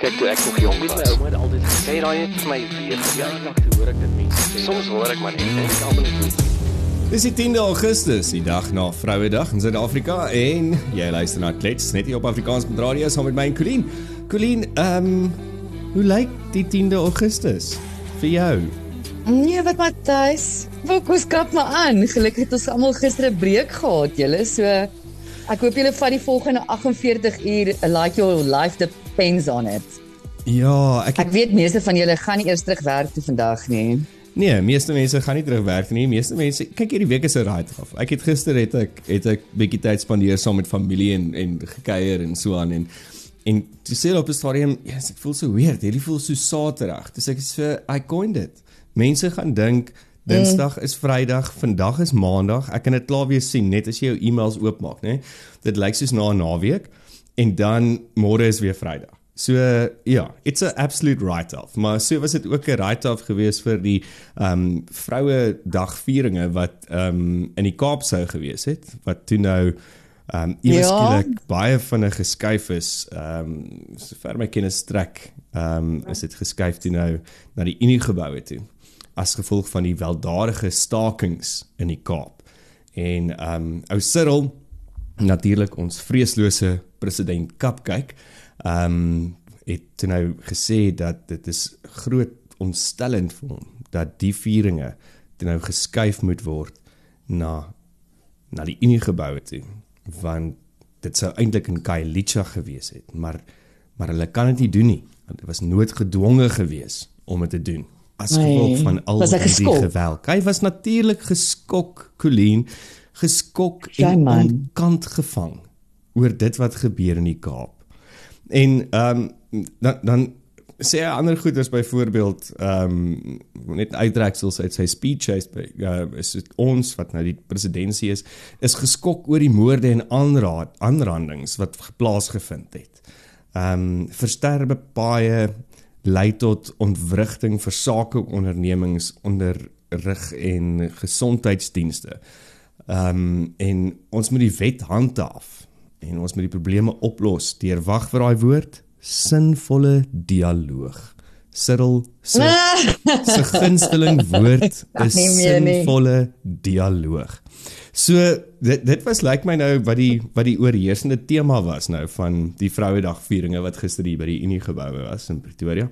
Kyk toe ek nog jonk was. My ouma het altyd gesê raai het vir my weer toe hoor ek dit mense sê. Soms hoor ek maar net en ek almal net Dis die 10de Augustus, die dag na Vrouedag in Suid-Afrika en jy luister na Klets net hier op Afrikaans met radio saam met my en Colleen. Colleen, ehm um, hoe lyk die 10de Augustus vir jou? Nee, wat Matthys? Fokus kap maar aan. Gelukkig het ons almal gister 'n breek gehad, julle. So ek hoop julle vat die volgende 48 uur like your life depends on it. Ja, ek het... ek weet meeste van julle gaan nie eers terug werk toe vandag nie. Nee, meeste mense gaan nie terug werk nie. Meeste mense kyk hierdie week is 'n ride af. Ek het gister het ek het ek bietjie tyd spandeer saam met familie en en gekuier en so aan en en toe sê op die stadium, ja, yes, ek voel so weird. Hierdie voel so saterdag. Dis ek sê I coined it. Mense gaan dink Dinsdag is Vrydag, vandag is Maandag. Ek kan dit klaar weer sien net as jy jou e-mails oopmaak, né? Dit lyk soos na 'n naweek en dan môre is weer Vrydag. So ja, it's a absolute write-off. Maar so was dit ook 'n write-off geweest vir die ehm um, vroue dagvieringe wat ehm um, in die Kaap sou gewees het wat toe nou ehm um, eweskielik ja. baie vinnig geskuif is. Ehm um, sover my kennis trek, ehm um, is dit geskuif toe nou na die Unie geboue toe as gevolg van die weldadige stakings in die Kaap. En ehm um, ou Cyril natuurlik ons vreeslose president Kapkyk ehm um, het nou gesê dat dit is groot ontstellend vir hom dat die vieringe nou geskuif moet word na na die Unie geboue toe want dit sou eintlik in Kailicha gewees het maar maar hulle kan dit nie doen nie want dit was noodgedwonge gewees om dit te doen as gevolg van al die geweld. Hy was natuurlik geskok, Colleen, geskok en aan kant gevang oor dit wat gebeur in die Kaap. En ehm um, dan dan sê hy ander goeders byvoorbeeld ehm um, net uittreksels uit sy speech hy uh, is dit ons wat nou die presidentsie is is geskok oor die moorde en aanraad aanrandings wat geplaas gevind het. Ehm um, versterbe paaie lei tot ontwrigting vir sake ondernemings onder rig en gesondheidsdienste. Ehm um, en ons moet die wet handhaaf en ons moet die probleme oplos deur wag vir daai woord sinvolle dialoog. Cyril se se gunsteling woord is sinvolle dialoog. So dit dit was lyk like my nou wat die wat die oorheersende tema was nou van die Vrouedag vieringe wat gister hier by die Unie geboue was in Pretoria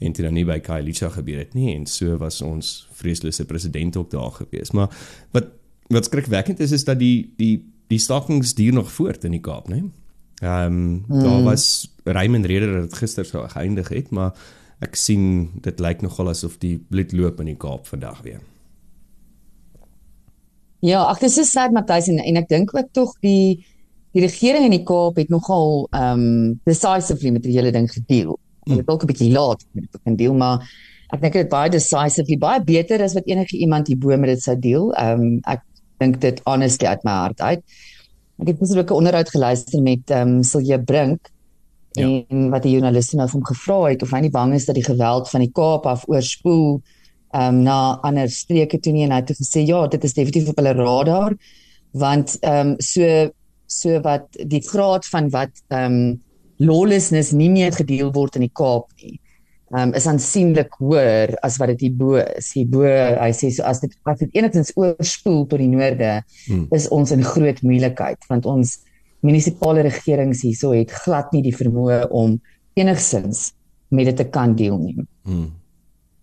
en dit dan nie by Kailicha gebeur het nie en so was ons vreeslose president ook daar gewees. Maar wat wat skrikwekkend is is dat die die die stakings duur nog voort in die Kaap, né? Ehm um, hmm. daar was Raymond Reder wat gister sou geëindig het, maar ek sien dit lyk nogal asof die bloed loop in die Kaap vandag weer. Ja, ag dis so sad Matthys en, en ek dink ook tog die die regering in die Kaap het nogal ehm um, decisively met die hele ding gedeel. Hmm. Dit dalk 'n bietjie laat met dit kan deel, maar ek dink dit baie decisively baie beter as wat enige iemand hier bo met dit sou deel. Ehm um, ek dink dit honestly uit my hart uit. Ek het beslis 'n onderhoud geluister met ehm um, Silje Brink ja. en wat die joernaliste nou van gevra het of hy nie bang is dat die geweld van die Kaap af oorspoel ehm um, na ander streke toe nie en hy het gesê ja, dit is definitief op hulle radar want ehm um, so so wat die graad van wat ehm um, lawlessness nie meer gedeel word in die Kaap nie um, is aansienlik hoër as wat dit hierbo is. Hierbo, hy sê so as dit as dit enigstens oorspoel tot die noorde, hmm. is ons in groot moeilikheid want ons munisipale regerings hierso het glad nie die vermoë om enigstens met dit te kan deel nie. Hmm.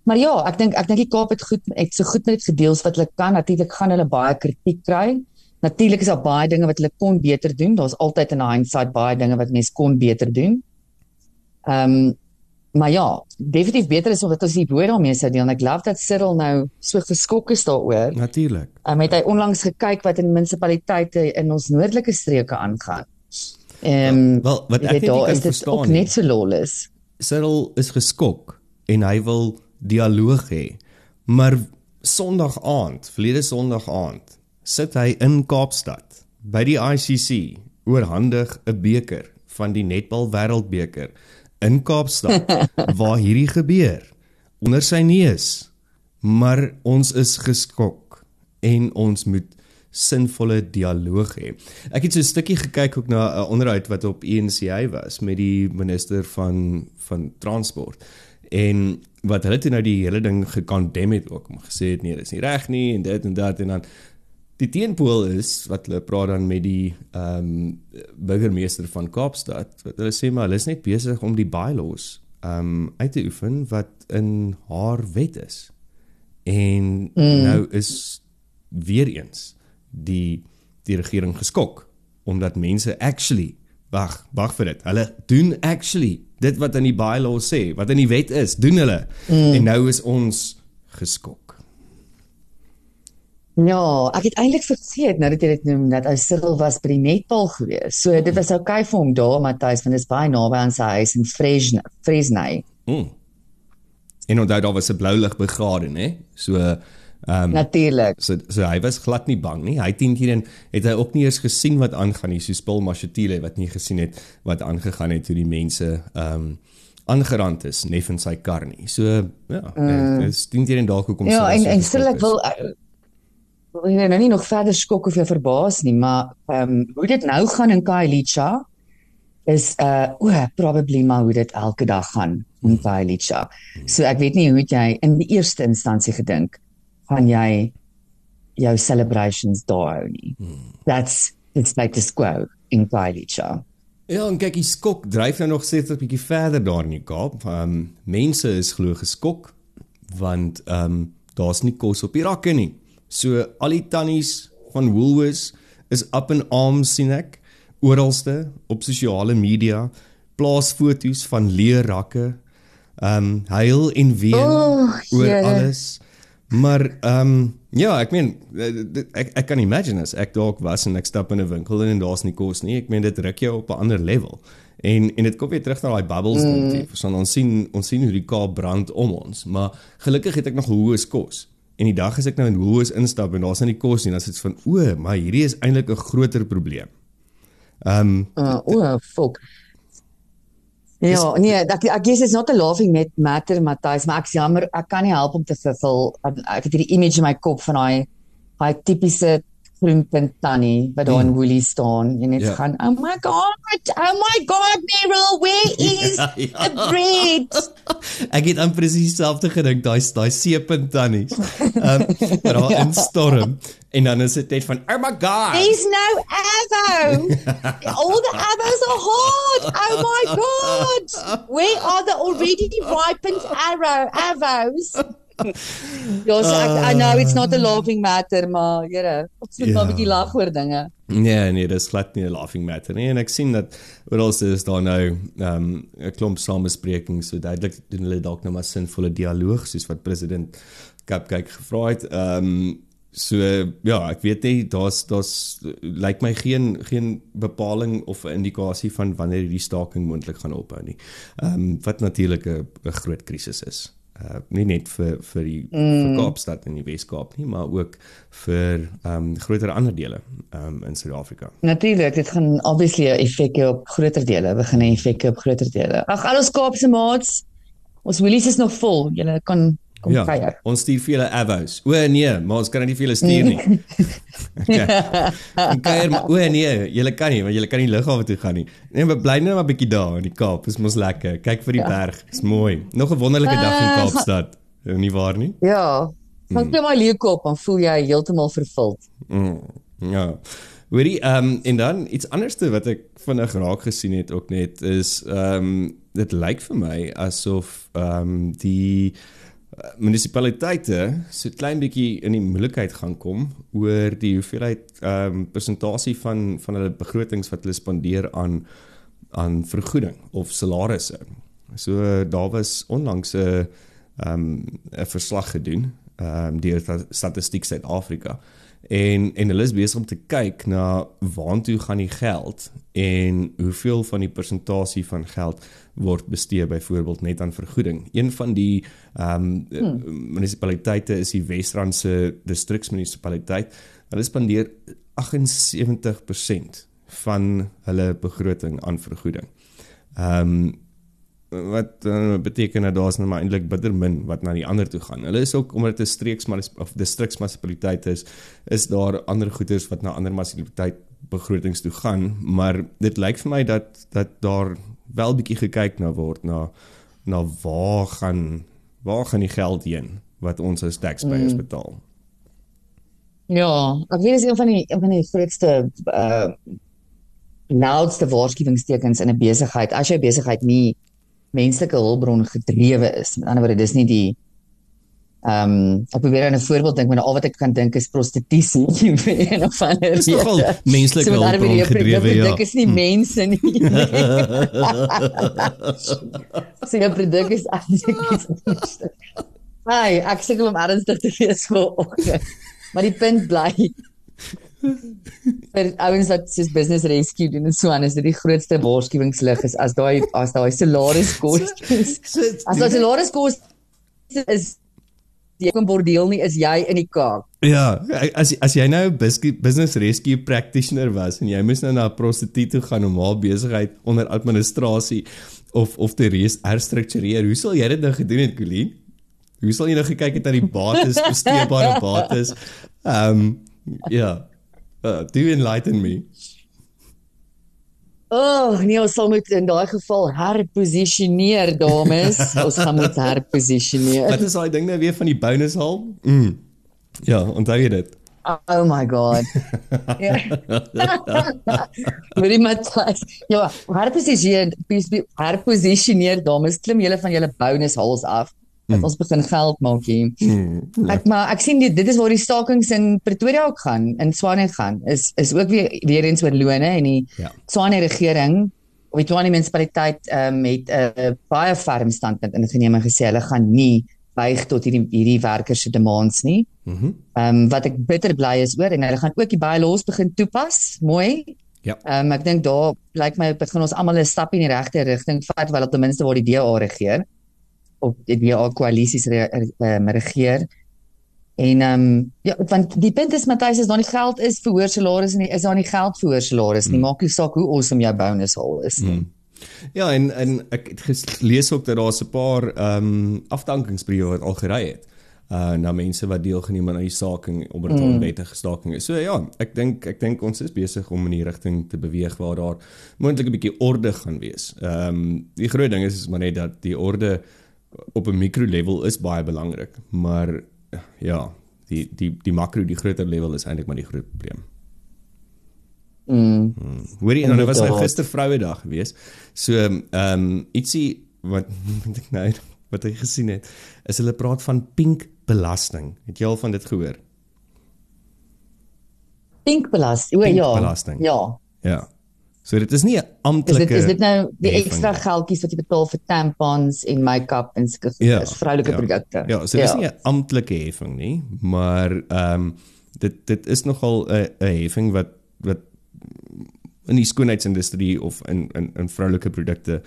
Maar ja, ek dink ek dink die Kaap het goed het so goed met gedeels wat hulle kan. Natuurlik gaan hulle baie kritiek kry. Natuurlik is daar baie dinge wat hulle kon beter doen. Daar's altyd in hindsight baie dinge wat mense kon beter doen. Ehm um, maar ja, definitief beter is of dit ons die woord daarmee sou deel. Ek love dat Cyril nou so geskok is daaroor. Natuurlik. Um, het hy onlangs gekyk wat in munisipaliteite in ons noordelike streke aangaan. Ehm um, wel, wat ek weet daar is dit ook net so lawless. Cyril is geskok en hy wil dialoog hê. Maar Sondag aand, verlede Sondag aand, sit hy in Kaapstad by die ICC oorhandig 'n beker van die netbal wêreldbeker in Kaapstad waar hierdie gebeur onder sy neus. Maar ons is geskok en ons moet sinvolle dialoog hê. Ek het so 'n stukkie gekyk ook na 'n onderhoud wat op ENCA was met die minister van van transport en wat hulle toe nou die hele ding gekondem het ook om gesê het nee, dis nie reg nie en dit en dat en dan die teenpool is wat hulle praat dan met die ehm um, burgemeester van Kaapstad wat hulle sê maar hulle is net besig om die bylaws ehm um, uit te oefen wat in haar wet is. En mm. nou is weer eens die die regering geskok omdat mense actually wag, wag vir dit. Hulle doen actually dit wat in die bylaw sê, wat in die wet is, doen hulle. Mm. En nou is ons geskok. Ja, ek het eintlik vergeet nou dat jy dit noem dat ou Cyril was by die netbal gewees. So dit was okay vir hom daar, Matthys, want dit is baie naby aan sy huis in Fresno, Fresno. Mm. En onthou daar was 'n blou lig begrade, né? So Ehm um, Natuurlik. So so hy was glad nie bang nie. Hy teen hierin het hy ook nie eens gesien wat aangaan nie. So spul Mashatile wat nie gesien het wat aangegaan het toe die mense ehm um, aangerand is nef in sy kar nie. So ja, mm. dit is teen hierin dalk hoekom Ja, en en stel ek wil eh, wil jy nou nie nog verder skok of jy verbaas nie, maar ehm um, hoe dit nou gaan in Kailicha is uh o, probably maar hoe dit elke dag gaan in Kailicha. So ek weet nie hoe jy in die eerste instansie gedink gaan jy jou celebrations daar hou nie. That's it's like the square in Kailicha. Ja, en kyk, die skok dryf nou nog steeds 'n bietjie verder daar in die Kaap. Ehm um, mense is glo geskok want ehm um, daar's nie kos op die rakke nie. So al die tannies van Woolworths is up in arms sien ek oralste op sosiale media plaas foto's van leë rakke. Ehm um, huil en ween oh, oor alles. Maar ehm um, ja, ek meen eh, ek ek kan imagine as ek dalk was en ek stap in 'n winkel en daar's nie kos nie. Ek meen dit ruk jou op 'n ander level. En en dit kom weer terug na daai bubbles mm. motief. So ons sien ons sien hoe die Kaap brand om ons, maar gelukkig het ek nog is kos. En die dag as ek nou in is instap en daar's nie kos nie, dan sê dit van o, maar hierdie is eintlik 'n groter probleem. Ehm um, uh, o, fuck. Ja, nee, ek ek guess it's not a laughing matter, Matthys, maar ek jammer, ek kan nie help om te vervul. Ek het hierdie image in my kop van daai daai tipiese groenpunt tannie wat daar in mm. Woolies staan en dit ja. gaan oh my god oh my god Meryl where is ja, ja. the bread ek het aan presies dieselfde gedink daai daai seepunt tannies um, daar ja. in storm en dan is dit net van oh my god there's no avo all the avos are hot oh my god where are the already ripened arrow avos ja, so ek uh, I know it's not a laughing matter, maar jare, ons moet yeah. maar 'n bietjie ja. lag oor dinge. Nee, nee, dis glad nie 'n laughing matter nie. En ek sien dat oral is daar nou ehm, 'n um, klomp samesprekings, so duidelik doen hulle dalk nou maar sinvolle dialoog soos wat president Cupcake gevra het. Ehm um, so ja, ek weet nie daar's daar's lyk like my geen geen bepaling of 'n indikasie van wanneer hierdie staking moontlik gaan ophou nie. Ehm um, wat natuurlik 'n groot krisis is uh nie net vir vir die mm. vir Kaapstad en die Wes-Kaap nie, maar ook vir ehm um, groter ander dele ehm um, in Suid-Afrika. Natuurlik, dit gaan obviously 'n effek hê op groter dele, begin 'n effek op groter dele. Ag al ons Kaapse maats, ons wheelies is nog vol. Julle kan kom ja, kuier. Ons stuur vir julle avos. O nee, maar ons kan nie vir julle stuur nie. okay. Kuier, o nee, julle kan nie, want julle kan nie lughawe toe gaan nie. Nee, maar bly net maar 'n bietjie daar in die Kaap. Dit is mos lekker. Kyk vir die ja. berg. Dis mooi. Nog 'n wonderlike uh, dag in ah. Kaapstad. Nie waar nie? Ja. Van hmm. my leeukop, dan voel jy heeltemal vervuld. Mm, ja. Hoorie, ehm um, en dan iets anderste wat ek vinnig raak gesien het ook net is ehm um, dit lyk vir my asof ehm um, die munisipaliteite so klein bietjie in die moeilikheid gaan kom oor die hoeveelheid ehm um, persentasie van van hulle begrotings wat hulle spandeer aan aan vergoeding of salarisse. So daar was onlangs 'n ehm um, 'n verslag gedoen ehm um, deur Statistiek Suid-Afrika en en hulle is besig om te kyk na waartoe gaan die geld en hoeveel van die persentasie van geld word bestee byvoorbeeld net aan vergoeding. Een van die ehm um, hmm. munisipaliteite is die Wesrandse distriksmunisipaliteit. Hulle spandeer 78% van hulle begroting aan vergoeding. Ehm um, wat uh, beteken dat daar's nou maar eintlik bitter min wat na die ander toe gaan. Hulle is ook omdat dit 'n streeks maar of distriksmunisipaliteit is, is daar ander goederes wat na ander munisipaliteit begrotings toe gaan, maar dit lyk vir my dat dat daar wel bietjie gekyk na word na na waar gaan waar gaan die geld heen wat ons as taxpayers mm. betaal. Ja, ek weet dis een van die een van die grootste uh loudste waarskuwingstekens in 'n besigheid. As jou besigheid nie menslike hulpbron gedrewe is, met ander woorde, dis nie die ehm um, ek probeer aan 'n voorbeeld dink, maar al wat ek kan dink is prostitusie en of ander. Dis nogal menslike so, hulpbron gedrewe, ja. Dit is nie hm. mense nie. So, produk is eintlik Hi, ek sê hom ernstig te wees vir oggend. Maar die punt bly vir ouens wat soos business rescue doen en so aan is dit die grootste waarskuwingslig is as daai as daai salaris kos as daai salaris kos is die kom bordeel nie is jy in die kaak ja as as jy nou business rescue practitioner was en jy moes nou na 'n prostituut toe gaan om haar besigheid onder administrasie of of te herstruktureer hoe sal jy dit nou gedoen het Colleen? Hoe sal jy nou gekyk het na die bates besteedbare bates ehm um, ja Uh, do enlighten me. Oh, nee, ons sal moet in daai geval herposisioneer, dames. ons gaan moet herposisioneer. Wat is daai ding nou weer van die bonushal? Mm. Ja, onthou jy dit? Oh my god. Moet jy maar tyd. Ja, herposisioneer, herposisioneer, dames. Klim julle van julle bonushals af dat mm. ons begin geld maak hier. Mm. Ek maar ek sien dit dit is waar die stakings in Pretoria ook gaan, in Swane gaan. Is is ook weer weer eens oor lone en die ja. Swane regering of die Swane munisipaliteit um, het 'n uh, baie ferm standpunt ingeneem en gesê hulle gaan nie buig tot hierdie hierdie werkers se demands nie. Mhm. Mm ehm um, wat ek bitter bly is oor en hulle gaan ook die bylaws begin toepas. Mooi. Ja. Ehm um, ek dink daar lyk my begin ons almal 'n stap in die regte rigting vat wel ten minste waar die DA regeer op die DA koalisies re, um, regeer. En ehm um, ja, want die punt is Matthys is daar nie geld is vir hoër salarisse nie, is daar nie geld vir hoër salarisse nie. Mm. Maak nie saak hoe awesome jou bonus al is nie. Mm. Ja, en en ek het gelees ook dat daar 'n paar ehm um, afdankingsbriewe al gery het uh na mense wat deelgeneem aan die staking omdat dit 'n mm. wettige staking is. So ja, ek dink ek dink ons is besig om in die rigting te beweeg waar daar moontlik 'n bietjie orde gaan wees. Ehm um, die groot ding is is maar net dat die orde op 'n mikro level is baie belangrik, maar ja, die die die makro, die groter level is eintlik maar die groot probleem. Mm. Hmm. Hoorie, nou was hy gister Vrouedag geweest. So ehm um, ietsie wat moet ek nou wat ek gesien het, is hulle praat van pink belasting. Het jy al van dit gehoor? Pink belasting. O ja. Belasting. Ja. Ja. So dit is nie 'n amptelike Is dit is dit nou die ekstra geldjies wat jy betaal vir tampons en make-up en sulke ja, vroulike ja. produkte? Ja, so dit ja. is nie 'n amptelike heffing nie, maar ehm um, dit dit is nogal 'n 'n heffing wat wat in die skoonheidsindustrie of in in in vroulike produkte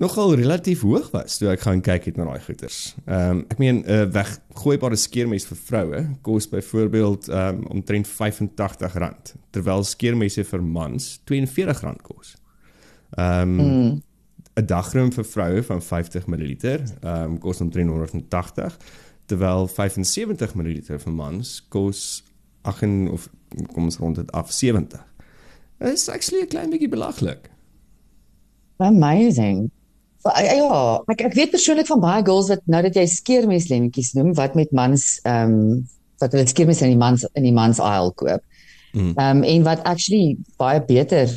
nogal relatief hoog was toe ek gaan kyk het na daai goeders. Ehm um, ek meen 'n uh, weggooibare skeermes vir vroue kos byvoorbeeld ehm um, omtrent R85 terwyl skeermesse vir mans R42 kos. Ehm um, 'n dagroom vir vroue van 50 ml ehm um, kos omtrent R180 terwyl 75 ml vir mans kos 8 of kom ons rond dit af 70. Dit is actually 'n klein bietjie belaglik. Amazing. Ja, ek ek weet persoonlik van baie girls wat nou dat jy skeermeslemmetjies noem wat met mans ehm um, wat hulle skeermes in die mans in die mans aisle koop. Mm. Ehm um, en wat actually baie beter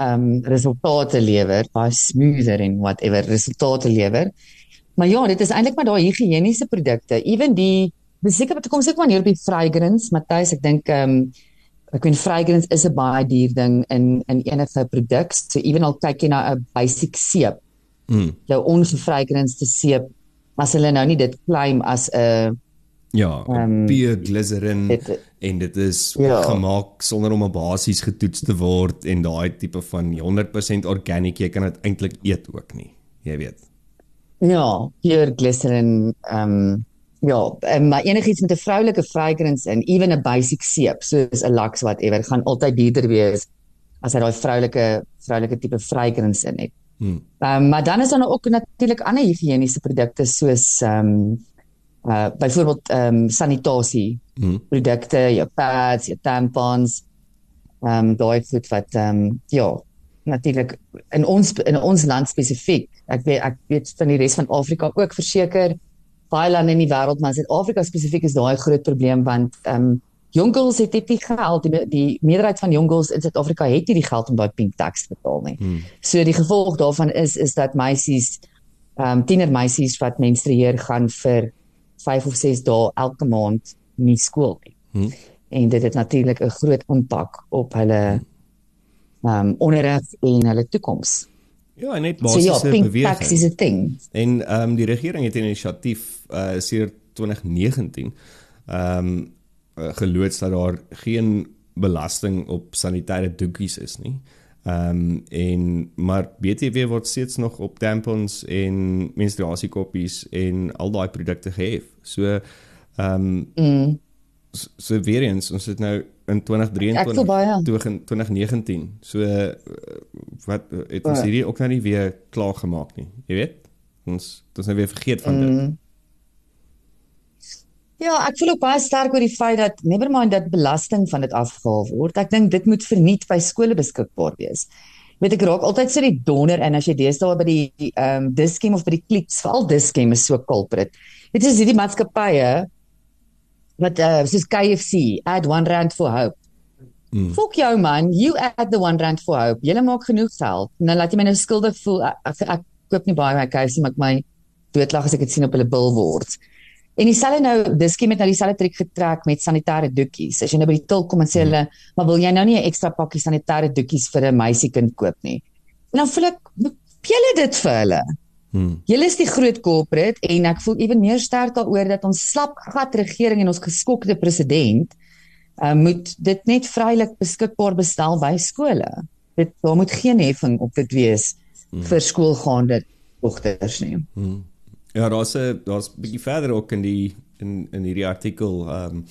ehm um, resultate lewer, baie smoother en whatever resultate lewer. Maar ja, dit is eintlik maar daai higieniese produkte. Ewen die beseker wat kom seker maar hier op die fragrance, Matthys, ek dink ehm um, ek weet fragrance is 'n baie duur ding in in enige produk. So ewen al kyk jy na 'n basic seep mm. jou ongevraagrenste seep as hulle nou nie dit claim as 'n ja, um, pure glycerin dit, en dit is ja. gemaak sonder om 'n basies getoets te word en daai tipe van 100% organic jy kan dit eintlik eet ook nie jy weet ja pure glycerin ehm um, ja um, maar enigiets met 'n vroulike fragrance in even 'n basic seep soos 'n lux whatever gaan altyd duurder wees as hy daai vroulike vroulike tipe fragrance in het Hmm. Um, maar dan is daar nou ook natuurlik ander higiëniese produkte soos ehm um, uh byvoorbeeld ehm um, sanitasie hmm. produkte, jou pads, jou tampons. Ehm um, daai goed wat ehm um, ja, natuurlik in ons in ons land spesifiek. Ek weet ek weet van die res van Afrika ook verseker baie lande in die wêreld, maar Suid-Afrika spesifiek is daai groot probleem want ehm um, Jongels het dit nie geld die, die meerderheid van jongels in Suid-Afrika het nie die geld om daai pink tax te betaal nie. Hmm. So die gevolg daarvan is is dat meisies ehm um, tienermeisies wat menstrueer gaan vir 5 of 6 dae elke maand nie skool nie. Hmm. En dit het natuurlik 'n groot impak op hulle ehm um, onderrig en hulle toekoms. Ja, net basiese so, ja, pink beweging. tax is 'n ding. En ehm um, die regering het 'n inisiatief uh sedert 2019 ehm um, uh, geloods dat daar geen belasting op sanitêre doekies is nie. Ehm um, en maar BTW word steeds nog op tampons en menstruasiekoppies en al daai produkte gehef. So ehm um, mm. so, so weer eens ons het nou in 2023 baie, 2019. So uh, wat het ons hierdie ook nou nie weer klaar gemaak nie. Jy weet? Ons ons nou weer vergeet van mm. dit. Ja, ek voel ook baie sterk oor die feit dat nevermind dat belasting van dit afgehaal word. Ek dink dit moet verniet by skole beskikbaar wees. Weet ek raak altyd so die donder en as jy deesdae by die ehm um, Diskem of by die Clicks, veral Diskem is so culprit. Dit is hierdie maatskappye wat uh, soos KFC, add 1 rand for hope. Mm. Fok jou man, you add the 1 rand for hope. Jy maak genoeg geld. Nou laat jy my nou skuldig voel. Ek, ek, ek koop nie baie by KFC, maar ek my doodlag as ek dit sien op hulle billboards. En dieselfde nou, Diskie met nou dieselfde triek getrek met sanitêre doekies. As jy nou by die til kom en sê hulle, hmm. "Maar wil jy nou nie 'n ekstra pakkie sanitêre doekies vir 'n meisiekind koop nie?" En dan voel ek, "Julle dit vir hulle." Hmm. Julle is die groot corporate en ek voel ewen meer sterk daaroor dat ons slap gat regering en ons geskokte president uh, moet dit net vrylik beskikbaar bestel by skole. Dit daar moet geen heffing op dit wees hmm. vir skoolgaande dogters nie. Hmm. Ja, daar's 'n daar's 'n bietjie verder ook in die in in hierdie artikel ehm um,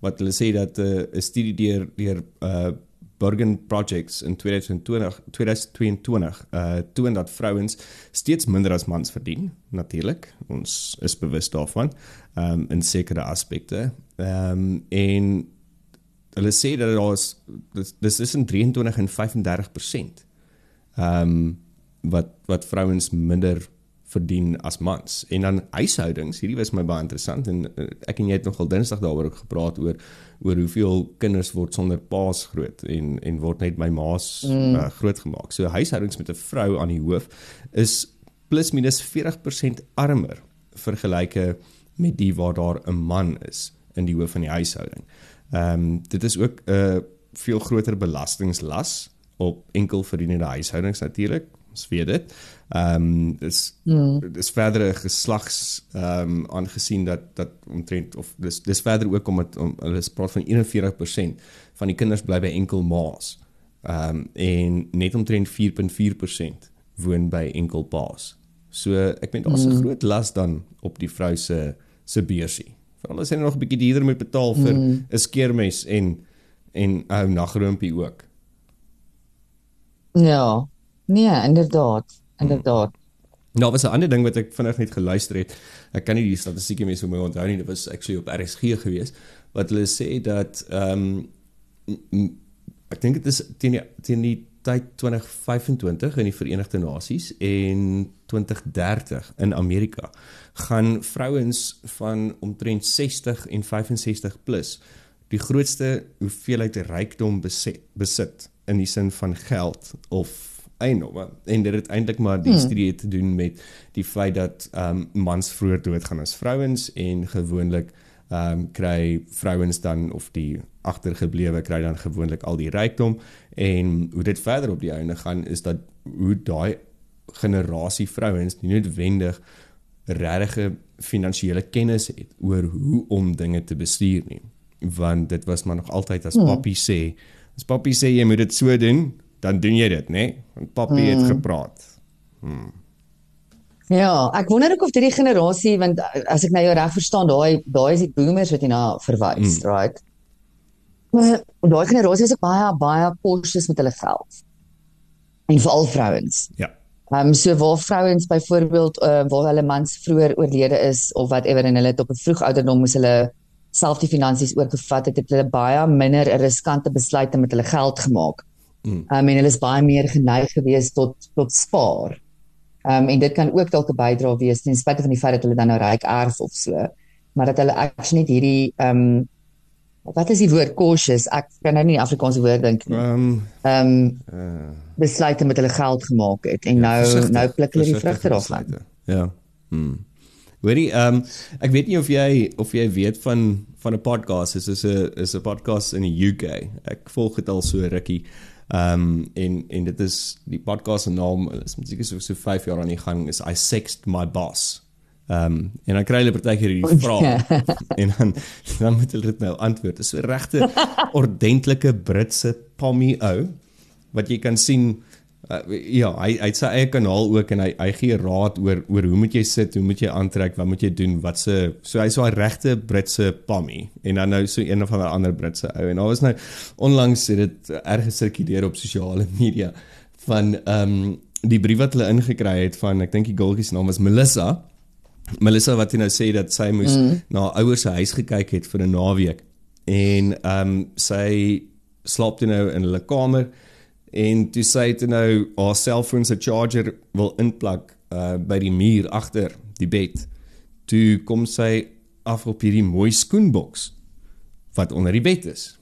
wat hulle sê dat eh, 'n uh, studie deur deur uh Bergen Projects in 2020 2022 uh toon dat vrouens steeds minder as mans verdien natuurlik ons is bewus daarvan um in sekere aspekte. Um en hulle sê dat daar's dis is in 23 en 35% um wat wat vrouens minder verdien as mans. En dan huishoudings, hierdie was my baie interessant en uh, ek en jy het nogal Dinsdag daaroor ook gepraat oor oor hoeveel kinders word sonder paas groot en en word net by ma's mm. uh, grootgemaak. So huishoudings met 'n vrou aan die hoof is plus minus 40% armer vergelyke met die waar daar 'n man is in die hoof van die huishouding. Ehm um, dit is ook 'n uh, veel groter belastinglas op enkel verdienende huishoudings natuurlik ons weet dit. Ehm um, dis mm. dis verder geslags ehm um, aangesien dat dat omtrent of dis dis verder ook om het, om hulle praat van 41% van die kinders bly by enkel ma's. Ehm um, en net omtrent 4.4% woon by enkel pa's. So ek meen daar's 'n mm. groot las dan op die vrou se se beursie. Veral as hy nog 'n bietjie duurder moet betaal vir 'n mm. skeermes en en 'n uh, nagroompie ook. Ja. Nee, inderdaad, inderdaad. Hmm. Nou was 'n ander ding wat ek vinnig net geluister het. Ek kan nie die statistieke mense hoe my onthou nie. Dit was actually op RSG geweest wat hulle sê dat ehm um, ek dink dit is teen die teen die tyd 2025 in die Verenigde Nasies en 2030 in Amerika gaan vrouens van omtrent 60 en 65 plus die grootste hoeveelheid rykdom besit, besit in die sin van geld of eiendomme en dit het eintlik maar die hmm. studie te doen met die feit dat ehm um, mans vroeër doodgaan as vrouens en gewoonlik ehm um, kry vrouens dan of die agtergeblewe kry dan gewoonlik al die rykdom en hoe dit verder op die einde gaan is dat hoe daai generasie vrouens nie noodwendig regte finansiële kennis het oor hoe om dinge te bestuur nie want dit was maar nog altyd as hmm. papi sê as papi sê jy moet dit so doen dan doen jy dit, né? Nee? Want papie hmm. het gepraat. Hmm. Ja, ek wonder ook of hierdie generasie want as ek nou jou reg verstaan, daai daai is die boomers wat jy na verwys, hmm. right? Maar daai generasie is ook baie baie cautious met hulle geld. En veral vrouens. Ja. Ehm um, so waar vrouens byvoorbeeld uh, waar hulle mans vroeër oorlede is of whatever en hulle het op 'n vroeg ouderdom moes hulle self die finansies oorgevat het, het hulle baie minder 'n riskante besluite met hulle geld gemaak. Mm. Um, en hulle is baie meer geneig gewees tot tot spaar. Ehm um, en dit kan ook dalk 'n bydrae wees ten spyte van die feit dat hulle dan nou ryk erf of so, maar dat hulle actually net hierdie ehm um, wat is die woord cautious? Ek kan nou nie Afrikaanse woord dink nie. Ehm um, ehm um, besluite met hulle geld gemaak het en ja, nou nou pluk hulle die vrugte daarvan. Ja. Hm. Hoorie, ehm um, ek weet nie of jy of jy weet van van 'n podcast. Dit is 'n is 'n podcast in die UK. Ek volg dit al so rukkie. Ehm um, en en dit is die podcast se naam is moet seker so so 5 jaar aan die gang is I sexed my boss. Ehm um, en dan kry hulle partykeer hierdie vraag en dan dan moet hulle dit nou antwoord. Dit is so regte ordentlike Britse pommy ou wat jy kan sien uh, ja, hy hy het sy eie kanaal ook en hy hy gee raad oor oor hoe moet jy sit, hoe moet jy aantrek, wat moet jy doen, wat se so hy's so 'n regte Britse pommy en dan nou so een of ander Britse ou en daar was nou onlangs het dit erg gesirkuleer op sosiale media van ehm um, die brief wat hulle ingekry het van ek dink die girltjie se naam was Melissa. Melissa wat nou sê dat sy moes mm. na ouers se huis gekyk het vir 'n naweek en ehm um, sy slaap toe nou in hulle kamer en toe sy het nou haar selfoon se charger wil inplak uh by die muur agter die bed. Toe kom sy af op hierdie mooi skoenboks wat onder die bed is.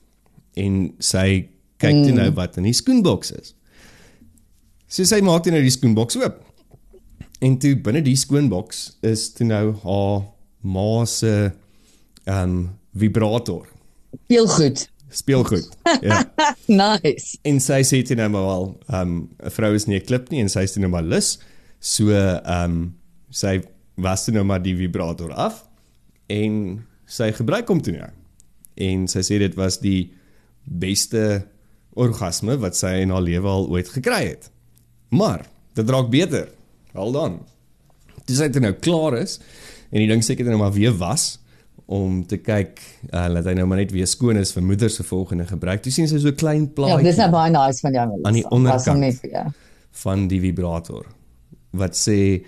En sy kyk mm. nou wat in die skoenboks is. So sy maak net nou die skoenboks oop. En toe binne die skoenboks is toe nou haar ma se um vibrator. Heel goed speelgoed. Ja. nice. En sy sê dit nou maar wel, ehm um, 'n vrou is nie 'n klip nie en sy sê nou maar lus. So ehm um, sy was nou maar die vibrator af en sy gebruik hom toe nou. En sy sê dit was die beste orgasme wat sy in haar lewe al ooit gekry het. Maar dit raak beter. Hold on. Dis net nou klaar is en die ding seker nou maar weer was om te kyk uh, dat hy nou maar net weer skoon is vir moeder se volgende gebruik. Jy sien sy so klein plaatjie. Ja, dis nou baie nice van jou. Aan die onderkant net, ja. van die vibrator wat sê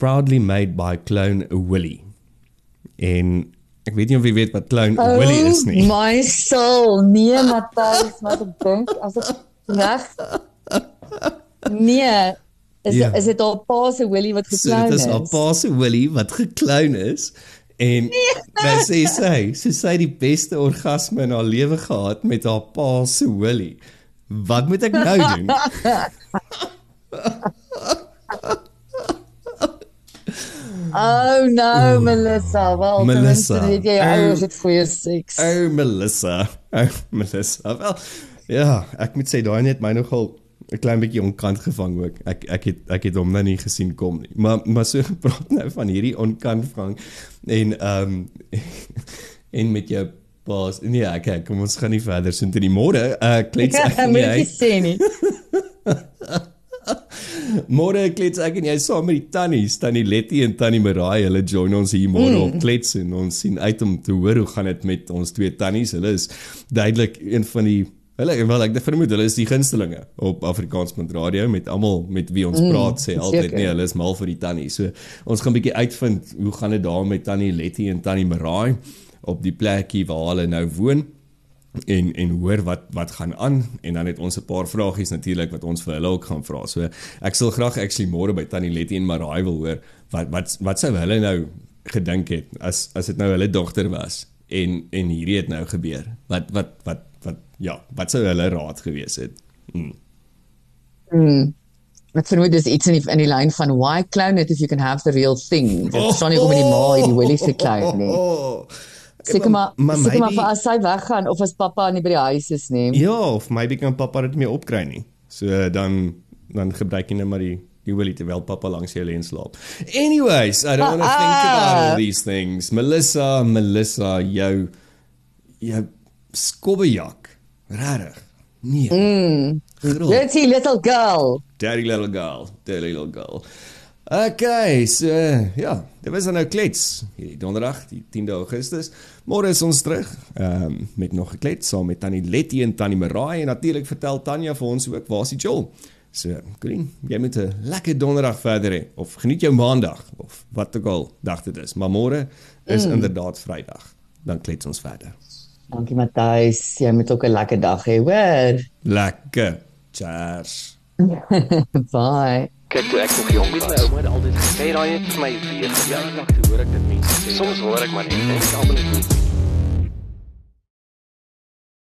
proudly made by clone Willie. En ek weet nie of jy weet wat clone oh, Willie is nie. My soul, nee Matthys, wat ek dink as ek reg Nee, is ja. is dit al pa se Willie wat gekloun is? So dit is al pa se Willie wat gekloun is En dan sê sy, sy sê die beste orgasme in haar lewe gehad met haar pa se Willie. Wat moet ek nou doen? oh no, Melissa. Wel, Melissa. Dit jy ouers het vir seks. Oh Melissa. Oh Melissa. Wel, ja, ek moet sê daai net my nogal 'n klein bietjie onkant gevang ook. Ek ek het ek het hom nou nie gesien kom nie. Maar maar so gepraat nou van hierdie onkant vang en ehm um, en met jou pas. Nee, okay, kom ons gaan nie verder so intoe die môre. Uh klets ek nie. Ja, moet sê nie. Môre klets ek en jy saam met die tannies, tannie Letty en tannie Marai, hulle join ons hier môre mm. op klets en ons sien uit om te hoor hoe gaan dit met ons twee tannies. Hulle is duidelik een van die Hulle wel ek vermoed hulle is die gunstelinge op Afrikaanspunt Radio met almal met wie ons mm, praat sê altyd nee hulle is mal vir die tannie. So ons gaan 'n bietjie uitvind hoe gaan dit daar met tannie Letty en tannie Marai op die plekie waar hulle nou woon en en hoor wat wat gaan aan en dan het ons 'n paar vragies natuurlik wat ons vir hulle ook gaan vra. So ek sal graag actually môre by tannie Letty en Marai wil hoor wat wat wat sou hulle nou gedink het as as dit nou hulle dogter was en en hierdie het nou gebeur. Wat wat wat ja, wat sou hulle raad gewees het? Mm. Mm. Ek vermoed dis iets in die, in die lyn van why clown it if you can have the real thing. Dit staan nie kom in die maai die Willie se clown nie. Seker maar, seker maar as hy weggaan of as pappa nie by die huis is nie. Ja, of maybe kan pappa dit meer opkry nie. So dan dan gebruik jy net maar die die Willie terwyl pappa langs jou lê en slaap. Anyways, I don't want to think about all these things. Melissa, Melissa, jou jou skobbejak Rarig. Nee. Mm. Dirty little girl. Dirty little girl. Dirty little girl. Okay, so ja, dit was nou klets. Hierdie donderdag, die 10de Augustus. Môre is ons terug. Ehm um, met nog 'n klets saam met Tannie Letty en Tannie Marai en natuurlik vertel Tanya vir ons ook waar is die Joel? So, Colleen, jy moet 'n lekker donderdag verder hê of geniet jou maandag of wat ook al dag dit is. Maar môre is mm. inderdaad Vrydag. Dan klets ons verder. Dankie Matthys, jy moet ook 'n lekker dag hê, hoor. Lekker. Cheers. Bye. Kyk, toe ek nog jong was, my ouma het altyd gesê daai het vir my weer hoor ek dit mense sê. Soms hoor ek maar net en ek almal net